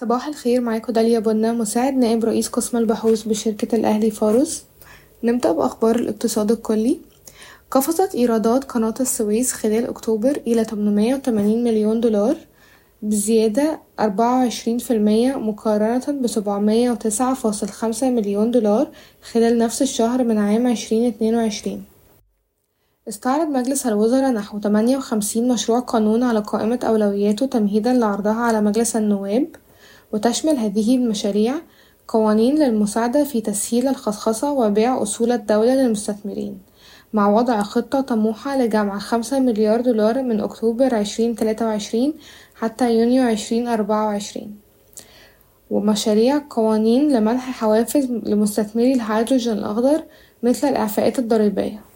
صباح الخير معاكم داليا بنا مساعد نائب رئيس قسم البحوث بشركة الأهلي فارس نبدأ بأخبار الاقتصاد الكلي. قفزت إيرادات قناة السويس خلال أكتوبر إلى 880 مليون دولار بزيادة أربعة وعشرين في المية مقارنة بسبعمية وتسعة فاصل خمسة مليون دولار خلال نفس الشهر من عام عشرين اتنين وعشرين. استعرض مجلس الوزراء نحو تمانية وخمسين مشروع قانون على قائمة أولوياته تمهيدا لعرضها على مجلس النواب. وتشمل هذه المشاريع قوانين للمساعدة في تسهيل الخصخصة وبيع أصول الدولة للمستثمرين مع وضع خطة طموحة لجمع خمسة مليار دولار من أكتوبر عشرين تلاتة وعشرين حتى يونيو عشرين أربعة وعشرين. ومشاريع قوانين لمنح حوافز لمستثمري الهيدروجين الأخضر مثل الإعفاءات الضريبية.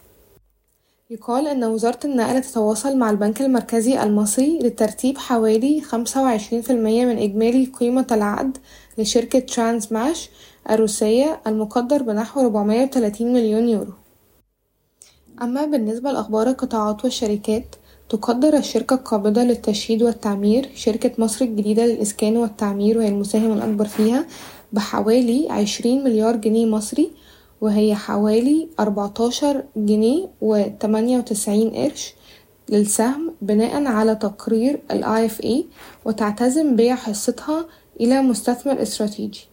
يقال إن وزارة النقل تتواصل مع البنك المركزي المصري لترتيب حوالي خمسة وعشرين في المية من إجمالي قيمة العقد لشركة ترانس ماش الروسية المقدر بنحو ربعمية وتلاتين مليون يورو. أما بالنسبة لأخبار القطاعات والشركات تقدر الشركة القابضة للتشييد والتعمير شركة مصر الجديدة للإسكان والتعمير وهي المساهم الأكبر فيها بحوالي عشرين مليار جنيه مصري وهي حوالي أربعتاشر جنيه وتمانية وتسعين قرش للسهم بناء على تقرير ال IFA وتعتزم بيع حصتها إلى مستثمر استراتيجي.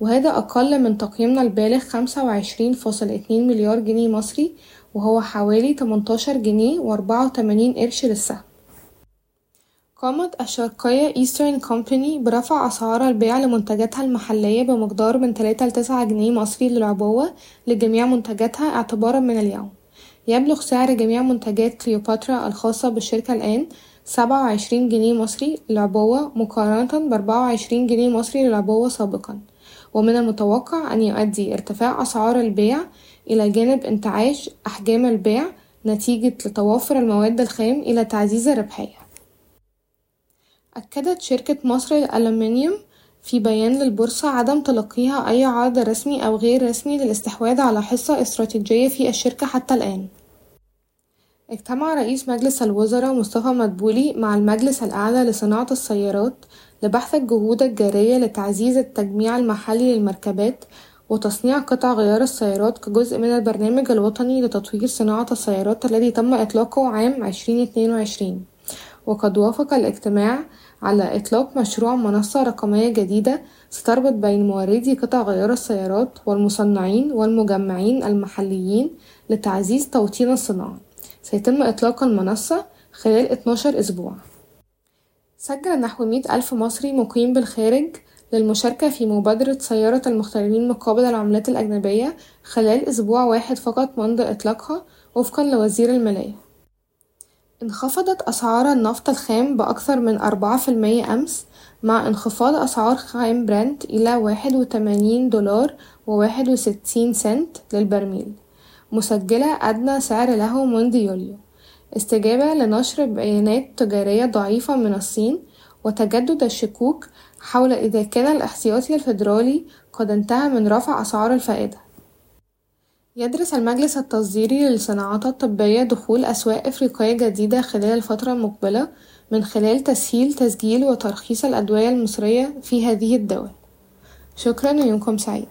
وهذا أقل من تقييمنا البالغ خمسة وعشرين فاصل اتنين مليار جنيه مصري وهو حوالي تمنتاشر جنيه وأربعة وتمانين قرش للسهم. قامت الشرقية إيسترن company برفع أسعار البيع لمنتجاتها المحلية بمقدار من تلاتة لتسعة جنيه مصري للعبوة لجميع منتجاتها اعتبارا من اليوم. يبلغ سعر جميع منتجات كليوباترا الخاصة بالشركة الآن سبعة وعشرين جنيه مصري للعبوة مقارنة بأربعة وعشرين جنيه مصري للعبوة سابقا. ومن المتوقع أن يؤدي ارتفاع أسعار البيع إلى جانب انتعاش أحجام البيع نتيجة لتوافر المواد الخام إلى تعزيز الربحية. أكدت شركة مصر للألمنيوم في بيان للبورصة عدم تلقيها أي عرض رسمي أو غير رسمي للاستحواذ على حصة استراتيجية في الشركة حتى الآن. اجتمع رئيس مجلس الوزراء مصطفى مدبولي مع المجلس الأعلى لصناعة السيارات لبحث الجهود الجارية لتعزيز التجميع المحلي للمركبات وتصنيع قطع غيار السيارات كجزء من البرنامج الوطني لتطوير صناعة السيارات الذي تم إطلاقه عام عشرين اتنين وعشرين. وقد وافق الاجتماع على إطلاق مشروع منصة رقمية جديدة ستربط بين موردي قطع غيار السيارات والمصنعين والمجمعين المحليين لتعزيز توطين الصناعة. سيتم إطلاق المنصة خلال اتناشر أسبوع. سجل نحو مية ألف مصري مقيم بالخارج للمشاركة في مبادرة سيارة المغتربين مقابل العملات الأجنبية خلال أسبوع واحد فقط منذ إطلاقها وفقا لوزير المالية انخفضت أسعار النفط الخام بأكثر من أربعة في المية أمس مع انخفاض أسعار خام برنت إلى واحد وتمانين دولار وواحد وستين سنت للبرميل مسجلة أدنى سعر له منذ يوليو. استجابة لنشر بيانات تجارية ضعيفة من الصين وتجدد الشكوك حول إذا كان الاحتياطي الفيدرالي قد انتهى من رفع أسعار الفائدة. يدرس المجلس التصديري للصناعات الطبية دخول أسواق إفريقية جديدة خلال الفترة المقبلة من خلال تسهيل تسجيل وترخيص الأدوية المصرية في هذه الدول. شكرا ويومكم سعيد.